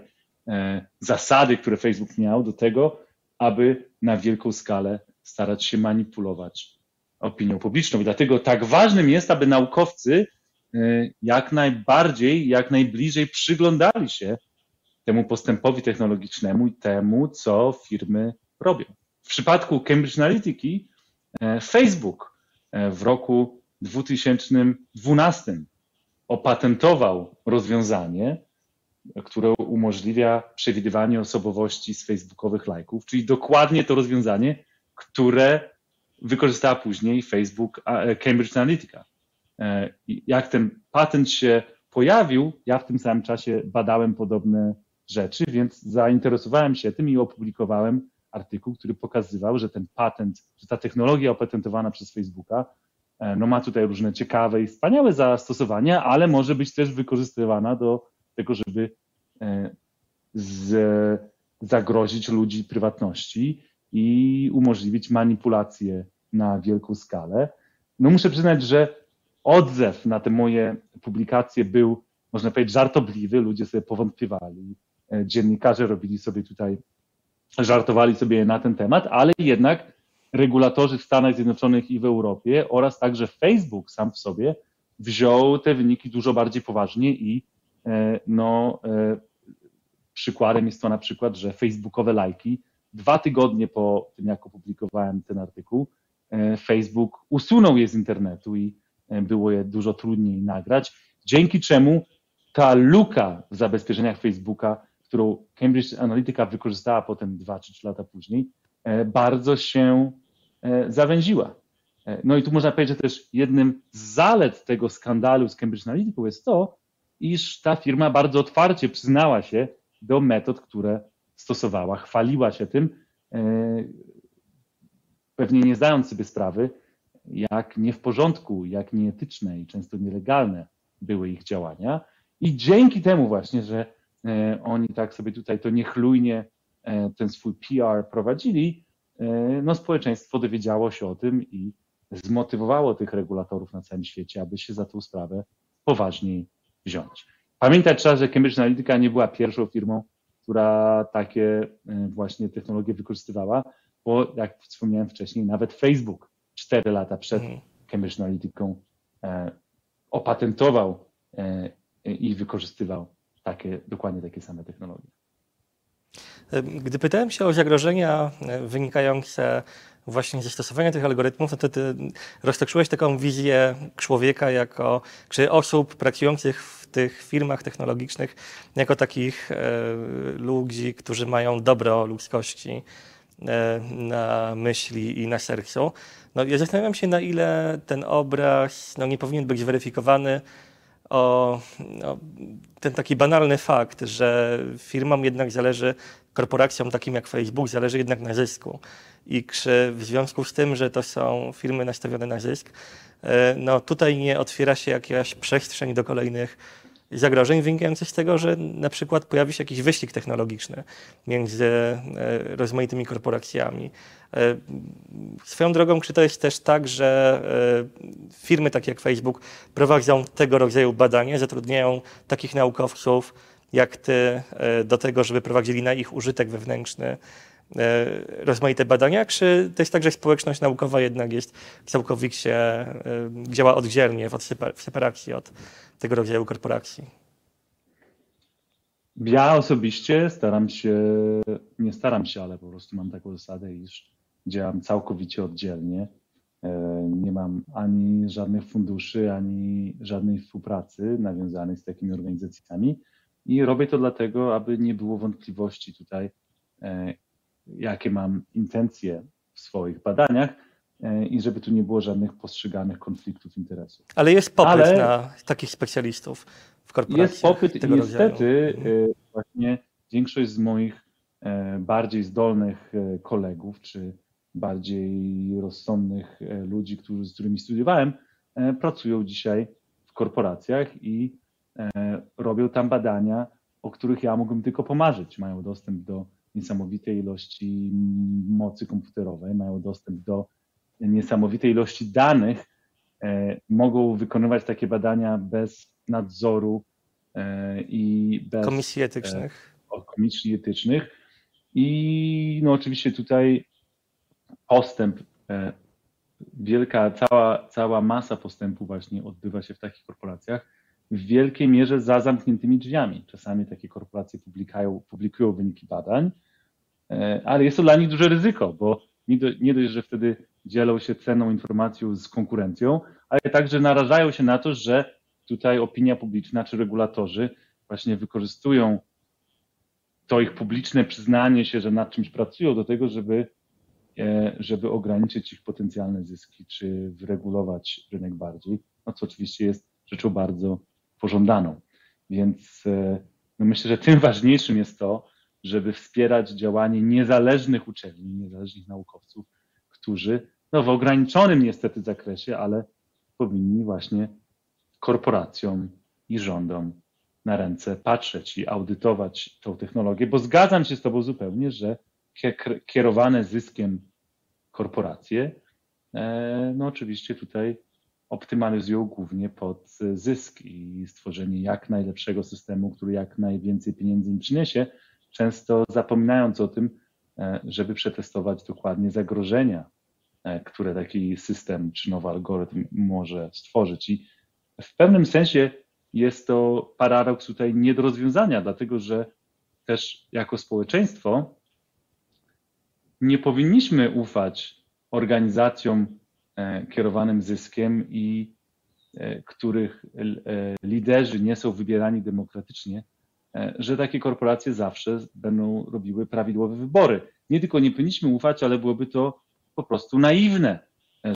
[SPEAKER 2] zasady, które Facebook miał do tego, aby na wielką skalę starać się manipulować opinią publiczną. I dlatego tak ważnym jest, aby naukowcy y, jak najbardziej, jak najbliżej przyglądali się temu postępowi technologicznemu i temu, co firmy robią. W przypadku Cambridge Analytica Facebook y, w roku 2012 opatentował rozwiązanie, które umożliwia przewidywanie osobowości z facebookowych lajków, czyli dokładnie to rozwiązanie, które wykorzystała później Facebook, e, Cambridge Analytica. E, jak ten patent się pojawił, ja w tym samym czasie badałem podobne rzeczy, więc zainteresowałem się tym i opublikowałem artykuł, który pokazywał, że ten patent, że ta technologia opatentowana przez Facebooka, e, no ma tutaj różne ciekawe i wspaniałe zastosowania, ale może być też wykorzystywana do tego, żeby z, zagrozić ludzi prywatności i umożliwić manipulację na wielką skalę. No muszę przyznać, że odzew na te moje publikacje był, można powiedzieć, żartobliwy. Ludzie sobie powątpiewali. E, dziennikarze robili sobie tutaj, żartowali sobie na ten temat, ale jednak regulatorzy w Stanach Zjednoczonych i w Europie oraz także Facebook sam w sobie wziął te wyniki dużo bardziej poważnie i e, no, e, przykładem jest to na przykład, że facebookowe lajki dwa tygodnie po tym, jak opublikowałem ten artykuł, E, Facebook usunął je z internetu i było je dużo trudniej nagrać, dzięki czemu ta luka w zabezpieczeniach Facebooka, którą Cambridge Analytica wykorzystała potem dwa czy trzy lata później, e, bardzo się zawęziła. No i tu można powiedzieć, że też jednym z zalet tego skandalu z Cambridge Analytica jest to, iż ta firma bardzo otwarcie przyznała się do metod, które stosowała, chwaliła się tym, pewnie nie zdając sobie sprawy, jak nie w porządku, jak nieetyczne i często nielegalne były ich działania. I dzięki temu właśnie, że e, oni tak sobie tutaj to niechlujnie e, ten swój PR prowadzili, e, no społeczeństwo dowiedziało się o tym i zmotywowało tych regulatorów na całym świecie, aby się za tą sprawę poważniej wziąć. Pamiętać trzeba, że Cambridge Analytica nie była pierwszą firmą, która takie właśnie technologie wykorzystywała bo jak wspomniałem wcześniej, nawet Facebook 4 lata przed mhm. Cambridge Analyticą e, opatentował e, i wykorzystywał takie, dokładnie takie same technologie.
[SPEAKER 1] Gdy pytałem się o zagrożenia wynikające właśnie ze stosowania tych algorytmów, no to ty roztoczyłeś taką wizję człowieka jako, czy osób pracujących w tych firmach technologicznych jako takich e, ludzi, którzy mają dobro ludzkości, E, na myśli i na sercu. No, ja zastanawiam się, na ile ten obraz no, nie powinien być weryfikowany o ten taki banalny fakt, że firmom jednak zależy, korporacjom takim jak Facebook, zależy jednak na zysku. I czy w związku z tym, że to są firmy nastawione na zysk, e, no tutaj nie otwiera się jakaś przestrzeń do kolejnych zagrożeń wynikających z tego, że na przykład pojawi się jakiś wyścig technologiczny między e, rozmaitymi korporacjami. E, swoją drogą, czy to jest też tak, że e, firmy takie jak Facebook prowadzą tego rodzaju badania, zatrudniają takich naukowców jak ty do tego, żeby prowadzili na ich użytek wewnętrzny rozmaite badania, czy to jest tak, że społeczność naukowa jednak jest całkowicie, działa oddzielnie w separacji od tego rodzaju korporacji?
[SPEAKER 2] Ja osobiście staram się, nie staram się, ale po prostu mam taką zasadę, iż działam całkowicie oddzielnie. E, nie mam ani żadnych funduszy, ani żadnej współpracy nawiązanej z takimi organizacjami i robię to dlatego, aby nie było wątpliwości tutaj jakie mam intencje w swoich badaniach i żeby tu nie było żadnych postrzeganych konfliktów interesów.
[SPEAKER 1] Ale jest popyt Ale na takich specjalistów w korporacjach.
[SPEAKER 2] Jest popyt i niestety rodzaju. właśnie większość z moich bardziej zdolnych kolegów, czy bardziej rozsądnych ludzi, którzy, z którymi studiowałem, pracują dzisiaj w korporacjach i robią tam badania, o których ja mógłbym tylko pomarzyć. Mają dostęp do niesamowitej ilości mocy komputerowej, mają dostęp do niesamowitej ilości danych, e, mogą wykonywać takie badania bez nadzoru e, i bez
[SPEAKER 1] komisji etycznych.
[SPEAKER 2] E, komisji etycznych. I no oczywiście tutaj postęp, wielka, cała, cała masa postępu właśnie odbywa się w takich korporacjach w wielkiej mierze za zamkniętymi drzwiami. Czasami takie korporacje publikują, publikują wyniki badań, ale jest to dla nich duże ryzyko, bo nie dość, że wtedy dzielą się ceną informacją z konkurencją, ale także narażają się na to, że tutaj opinia publiczna czy regulatorzy właśnie wykorzystują to ich publiczne przyznanie się, że nad czymś pracują do tego, żeby, e, żeby ograniczyć ich potencjalne zyski, czy wyregulować rynek bardziej, no co oczywiście jest rzeczą bardzo pożądaną. Więc e, no myślę, że tym ważniejszym jest to, żeby wspierać działanie niezależnych uczelni, niezależnych naukowców, którzy no, w ograniczonym niestety zakresie, ale powinni właśnie korporacjom i rządom na ręce patrzeć i audytować tą technologię, bo zgadzam się z Tobą zupełnie, że kierowane zyskiem korporacje, e, no oczywiście tutaj optymalizują głównie pod zysk i stworzenie jak najlepszego systemu, który jak najwięcej pieniędzy im przyniesie, często zapominając o tym, e, żeby przetestować dokładnie zagrożenia, które taki system czy nowy algorytm może stworzyć. I w pewnym sensie jest to paradoks tutaj nie do rozwiązania, dlatego że też jako społeczeństwo nie powinniśmy ufać organizacjom E, kierowanym zyskiem i e, których e, liderzy nie są wybierani demokratycznie, że takie korporacje zawsze będą robiły prawidłowe wybory. Nie tylko nie powinniśmy ufać, ale byłoby to po prostu naiwne,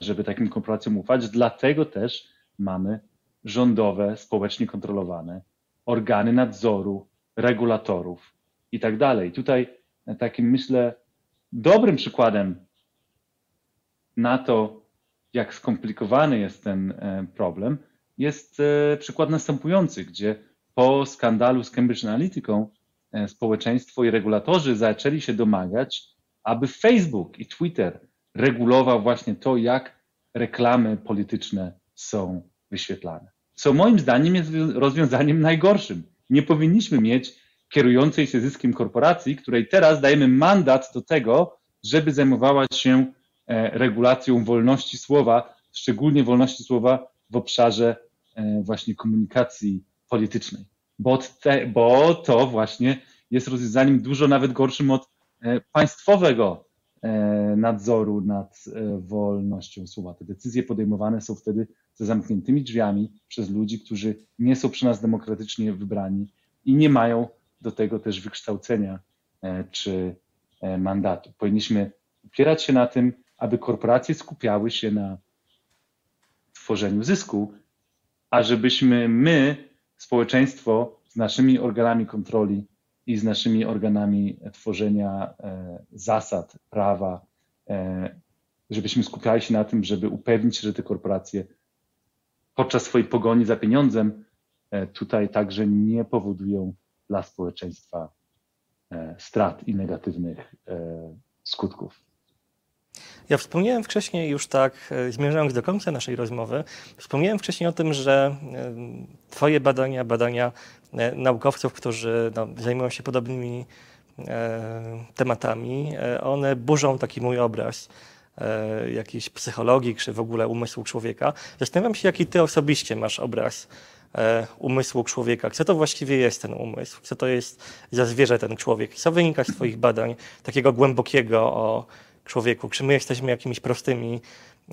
[SPEAKER 2] żeby takim korporacjom ufać. Dlatego też mamy rządowe, społecznie kontrolowane organy nadzoru, regulatorów i tak dalej. Tutaj takim myślę dobrym przykładem na to, jak skomplikowany jest ten e, problem, jest e, przykład następujący, gdzie po skandalu z Cambridge Analytica e, społeczeństwo i regulatorzy zaczęli się domagać, aby Facebook i Twitter regulował właśnie to, jak reklamy polityczne są wyświetlane. Co moim zdaniem jest rozwiązaniem najgorszym. Nie powinniśmy mieć kierującej się zyskiem korporacji, której teraz dajemy mandat do tego, żeby zajmowała się E, regulacją wolności słowa, szczególnie wolności słowa w obszarze e, właśnie komunikacji politycznej. Bo, te, bo to właśnie jest rozwiązaniem dużo nawet gorszym od e, państwowego nadzoru nad wolnością słowa. Te decyzje podejmowane są wtedy za zamkniętymi drzwiami przez ludzi, którzy nie są przez nas demokratycznie wybrani i nie mają do tego też wykształcenia czy mandatu. Powinniśmy opierać się na tym, aby korporacje skupiały się na tworzeniu zysku, a żebyśmy my, społeczeństwo, z naszymi organami kontroli i z naszymi organami tworzenia e, zasad, prawa, e, żebyśmy skupiali się na tym, żeby upewnić się, że te korporacje podczas swojej pogoni za pieniądzem e, tutaj także nie powodują dla społeczeństwa strat i negatywnych skutków.
[SPEAKER 1] Ja wspomniałem wcześniej już tak, zmierzając do końca naszej rozmowy, wspomniałem wcześniej o tym, że Twoje badania, badania naukowców, którzy no, zajmują się podobnymi tematami, one burzą taki mój obraz jakiejś psychologii, czy w ogóle umysłu człowieka. Zastanawiam się, jaki Ty osobiście masz obraz umysłu człowieka. Co to właściwie jest ten umysł? Co to jest za zwierzę ten człowiek? Co wynika z Twoich badań takiego głębokiego o człowieku? Czy my jesteśmy jakimiś prostymi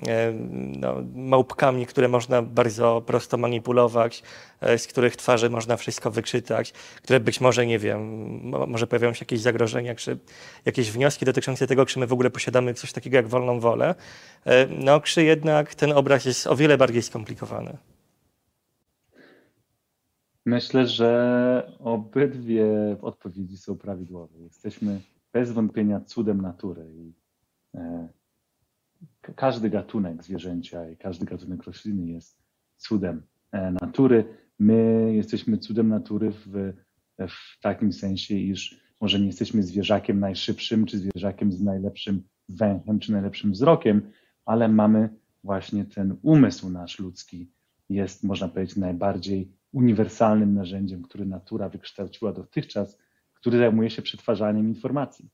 [SPEAKER 1] E, no, małpkami, które można bardzo prosto manipulować, e, z których twarzy można wszystko wyczytać, które być może, nie wiem, może pojawiają się jakieś zagrożenia, czy jakieś wnioski dotyczące tego, czy my w ogóle posiadamy coś takiego jak wolną wolę, e, no, czy jednak ten obraz jest o wiele bardziej skomplikowany.
[SPEAKER 2] Myślę, że obydwie odpowiedzi są prawidłowe. Jesteśmy bez wątpienia cudem natury i każdy gatunek zwierzęcia i każdy gatunek rośliny jest cudem e, natury. My jesteśmy cudem natury w, w takim sensie, iż może nie jesteśmy zwierzakiem najszybszym, czy zwierzakiem z najlepszym węchem, czy najlepszym wzrokiem, ale mamy właśnie ten umysł nasz ludzki, jest, można powiedzieć, najbardziej uniwersalnym narzędziem, który natura wykształciła dotychczas, który zajmuje się przetwarzaniem informacji.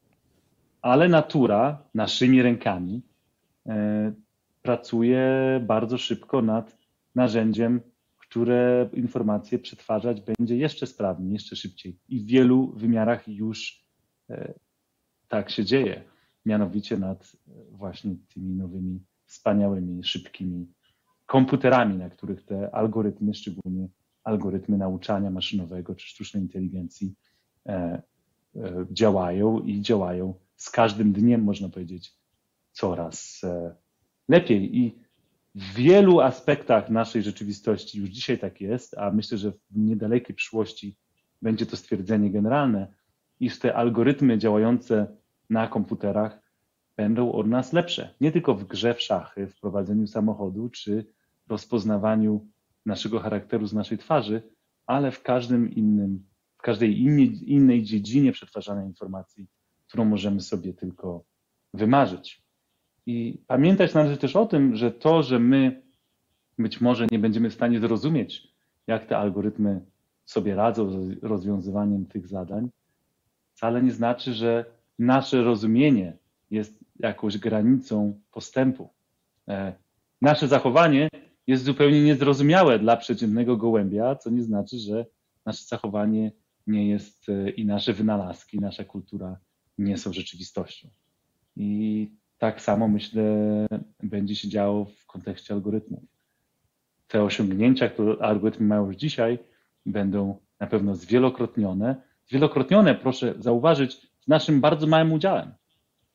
[SPEAKER 2] Ale natura naszymi rękami E, pracuje bardzo szybko nad narzędziem, które informacje przetwarzać będzie jeszcze sprawniej, jeszcze szybciej. I w wielu wymiarach już e, tak się dzieje. Mianowicie nad e, właśnie tymi nowymi, wspaniałymi, szybkimi komputerami, na których te algorytmy, szczególnie algorytmy nauczania maszynowego czy sztucznej inteligencji, działają i działają z każdym dniem, można powiedzieć, coraz e, lepiej. I w wielu aspektach naszej rzeczywistości już dzisiaj tak jest, a myślę, że w niedalekiej przyszłości będzie to stwierdzenie generalne, iż te algorytmy działające na komputerach będą od nas lepsze. Nie tylko w grze w szachy, w prowadzeniu samochodu czy rozpoznawaniu naszego charakteru z naszej twarzy, ale w każdym innym, w każdej innej, innej dziedzinie przetwarzania informacji, którą możemy sobie tylko wymarzyć. I pamiętać należy też o tym, że to, że my być może nie będziemy w stanie zrozumieć, jak te algorytmy sobie radzą z rozwiązywaniem tych zadań, wcale nie znaczy, że nasze rozumienie jest jakąś granicą postępu. E, nasze zachowanie jest zupełnie niezrozumiałe dla przeciętnego gołębia, co nie znaczy, że nasze zachowanie nie jest e, i nasze wynalazki, nasza kultura nie są rzeczywistością. I tak samo myślę będzie się działo w kontekście algorytmów. Te osiągnięcia, które algorytmy mają już dzisiaj, będą na pewno zwielokrotnione. Zwielokrotnione, proszę zauważyć, z naszym bardzo małym udziałem.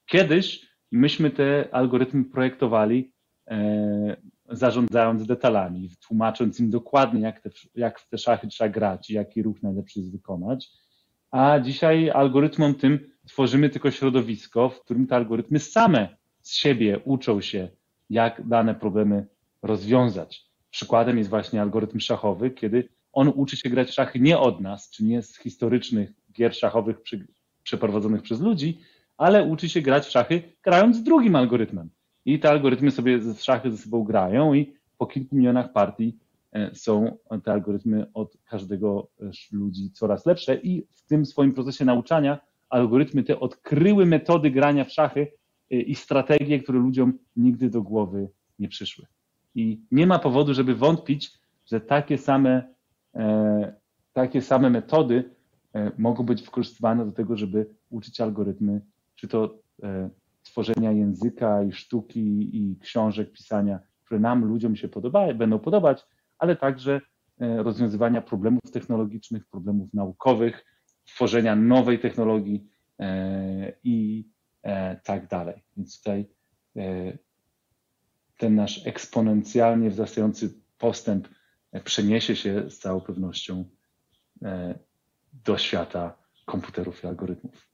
[SPEAKER 2] Kiedyś myśmy te algorytmy projektowali, e, zarządzając detalami, tłumacząc im dokładnie, jak, te, jak w te szachy trzeba grać i jaki ruch najlepszy jest wykonać. A dzisiaj algorytmom tym tworzymy tylko środowisko, w którym te algorytmy same z siebie uczą się, jak dane problemy rozwiązać. Przykładem jest właśnie algorytm szachowy, kiedy on uczy się grać w szachy nie od nas, czy nie z historycznych gier szachowych przy, przeprowadzonych przez ludzi, ale uczy się grać w szachy grając z drugim algorytmem. I te algorytmy sobie z szachy ze sobą grają i po kilku milionach partii e, są te algorytmy od każdego ludzi coraz lepsze i w tym swoim procesie nauczania algorytmy te odkryły metody grania w szachy, i strategie, które ludziom nigdy do głowy nie przyszły. I nie ma powodu, żeby wątpić, że takie same, e, takie same metody e, mogą być wykorzystywane do tego, żeby uczyć algorytmy, czy to e, tworzenia języka i sztuki i książek, pisania, które nam, ludziom się podoba, będą podobać, ale także rozwiązywania problemów technologicznych, problemów naukowych, tworzenia nowej technologii i E, tak dalej. Więc tutaj e, ten nasz eksponencjalnie wzrastający postęp e, przeniesie się z całą pewnością do świata komputerów i algorytmów.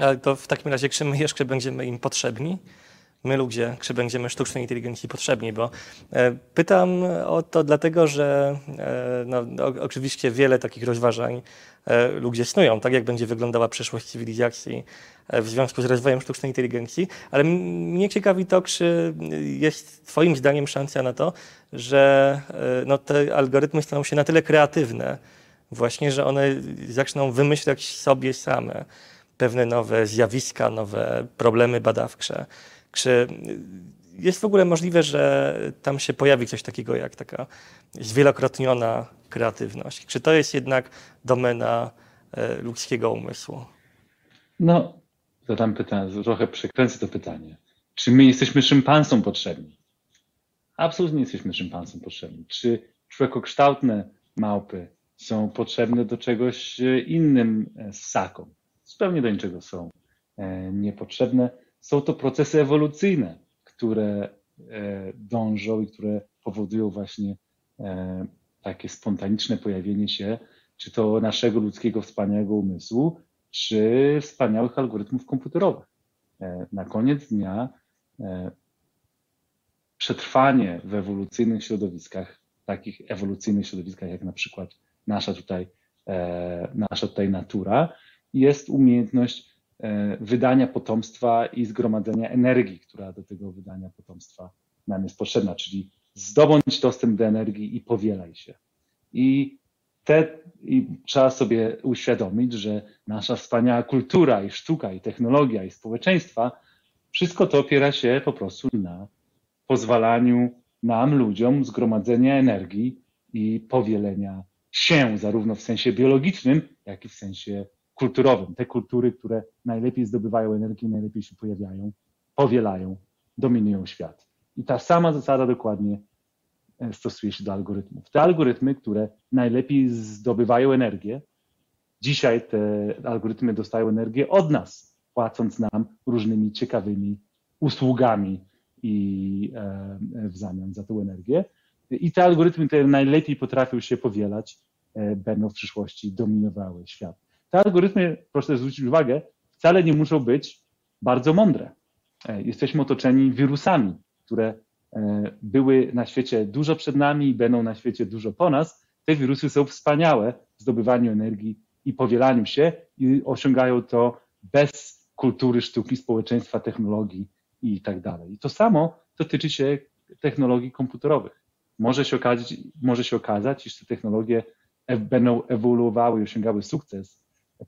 [SPEAKER 1] Ale to w takim razie, czy my jeszcze będziemy im potrzebni? my ludzie, czy będziemy sztucznej inteligencji potrzebni, bo e, pytam o to dlatego, że e, no, oczywiście wiele takich rozważań e, ludzie snują, tak jak będzie wyglądała przyszłość cywilizacji w związku z rozwojem sztucznej inteligencji, ale mnie ciekawi to, czy jest Twoim zdaniem szansa na to, że no, te algorytmy staną się na tyle kreatywne, właśnie, że one zaczną wymyślać sobie same pewne nowe zjawiska, nowe problemy badawcze, czy jest w ogóle możliwe, że tam się pojawi coś takiego jak taka zwielokrotniona kreatywność? Czy to jest jednak domena e, ludzkiego umysłu?
[SPEAKER 2] No, dodam pytanie, trochę przekręcę to pytanie. Czy my jesteśmy szympansom potrzebni? Absolutnie nie jesteśmy szympansom potrzebni. Czy człowiekokształtne małpy są potrzebne do czegoś e, innym e, ssakom? Zupełnie do niczego są e, niepotrzebne. Są to procesy ewolucyjne, które dążą i które powodują właśnie takie spontaniczne pojawienie się, czy to naszego ludzkiego wspaniałego umysłu, czy wspaniałych algorytmów komputerowych. Na koniec dnia przetrwanie w ewolucyjnych środowiskach, takich ewolucyjnych środowiskach jak na przykład nasza tutaj, e, nasza tutaj natura, jest umiejętność e, wydania potomstwa i zgromadzenia energii, która do tego wydania potomstwa nam jest potrzebna, czyli zdobądź dostęp do energii i powielaj się. I, te, i trzeba sobie uświadomić, że nasza wspaniała kultura i sztuka i technologia i społeczeństwa, wszystko to opiera się po prostu na pozwalaniu nam, ludziom, zgromadzenia energii i powielenia się, zarówno w sensie biologicznym, jak i w sensie kulturowym. Te kultury, które najlepiej zdobywają energię, najlepiej się pojawiają, powielają, dominują świat. I ta sama zasada dokładnie e, stosuje się do algorytmów. Te algorytmy, które najlepiej zdobywają energię, dzisiaj te algorytmy dostają energię od nas, płacąc nam różnymi ciekawymi usługami, i e, w zamian za tę energię. I te algorytmy, które najlepiej potrafią się powielać, e, będą w przyszłości dominowały świat. Te algorytmy, proszę zwrócić uwagę, wcale nie muszą być bardzo mądre. E, jesteśmy otoczeni wirusami, które były na świecie dużo przed nami i będą na świecie dużo po nas. Te wirusy są wspaniałe w zdobywaniu energii i powielaniu się i osiągają to bez kultury, sztuki, społeczeństwa, technologii i tak dalej. I to samo dotyczy się technologii komputerowych. Może się okazać, może się okazać iż te technologie będą ewoluowały i osiągały sukces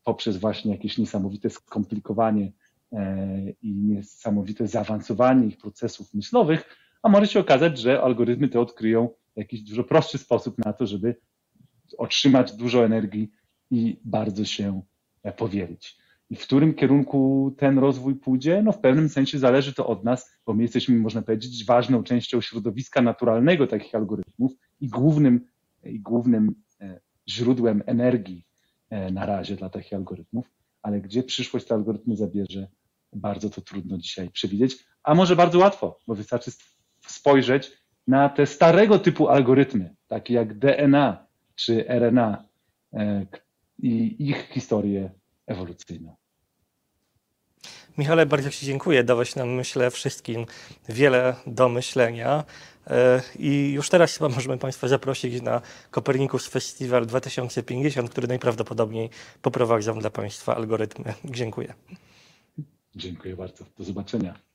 [SPEAKER 2] poprzez właśnie jakieś niesamowite skomplikowanie e, i niesamowite zaawansowanie ich procesów myślowych, a może się okazać, że algorytmy te odkryją jakiś dużo prostszy sposób na to, żeby otrzymać dużo energii i bardzo się powielić. I w którym kierunku ten rozwój pójdzie? No w pewnym sensie zależy to od nas, bo my jesteśmy, można powiedzieć, ważną częścią środowiska naturalnego takich algorytmów i głównym, i głównym e, źródłem energii e, na razie dla takich algorytmów, ale gdzie przyszłość te algorytmy zabierze, bardzo to trudno dzisiaj przewidzieć, a może bardzo łatwo, bo wystarczy spojrzeć na te starego typu algorytmy, takie jak DNA czy RNA e, i ich historię ewolucyjną.
[SPEAKER 1] Michale, bardzo Ci dziękuję. Dałeś nam, myślę, wszystkim wiele do myślenia. E, I już teraz chyba możemy Państwa zaprosić na Kopernikus Festival 2050, który najprawdopodobniej poprowadzą dla Państwa algorytmy. Dziękuję.
[SPEAKER 2] Dziękuję bardzo. Do zobaczenia.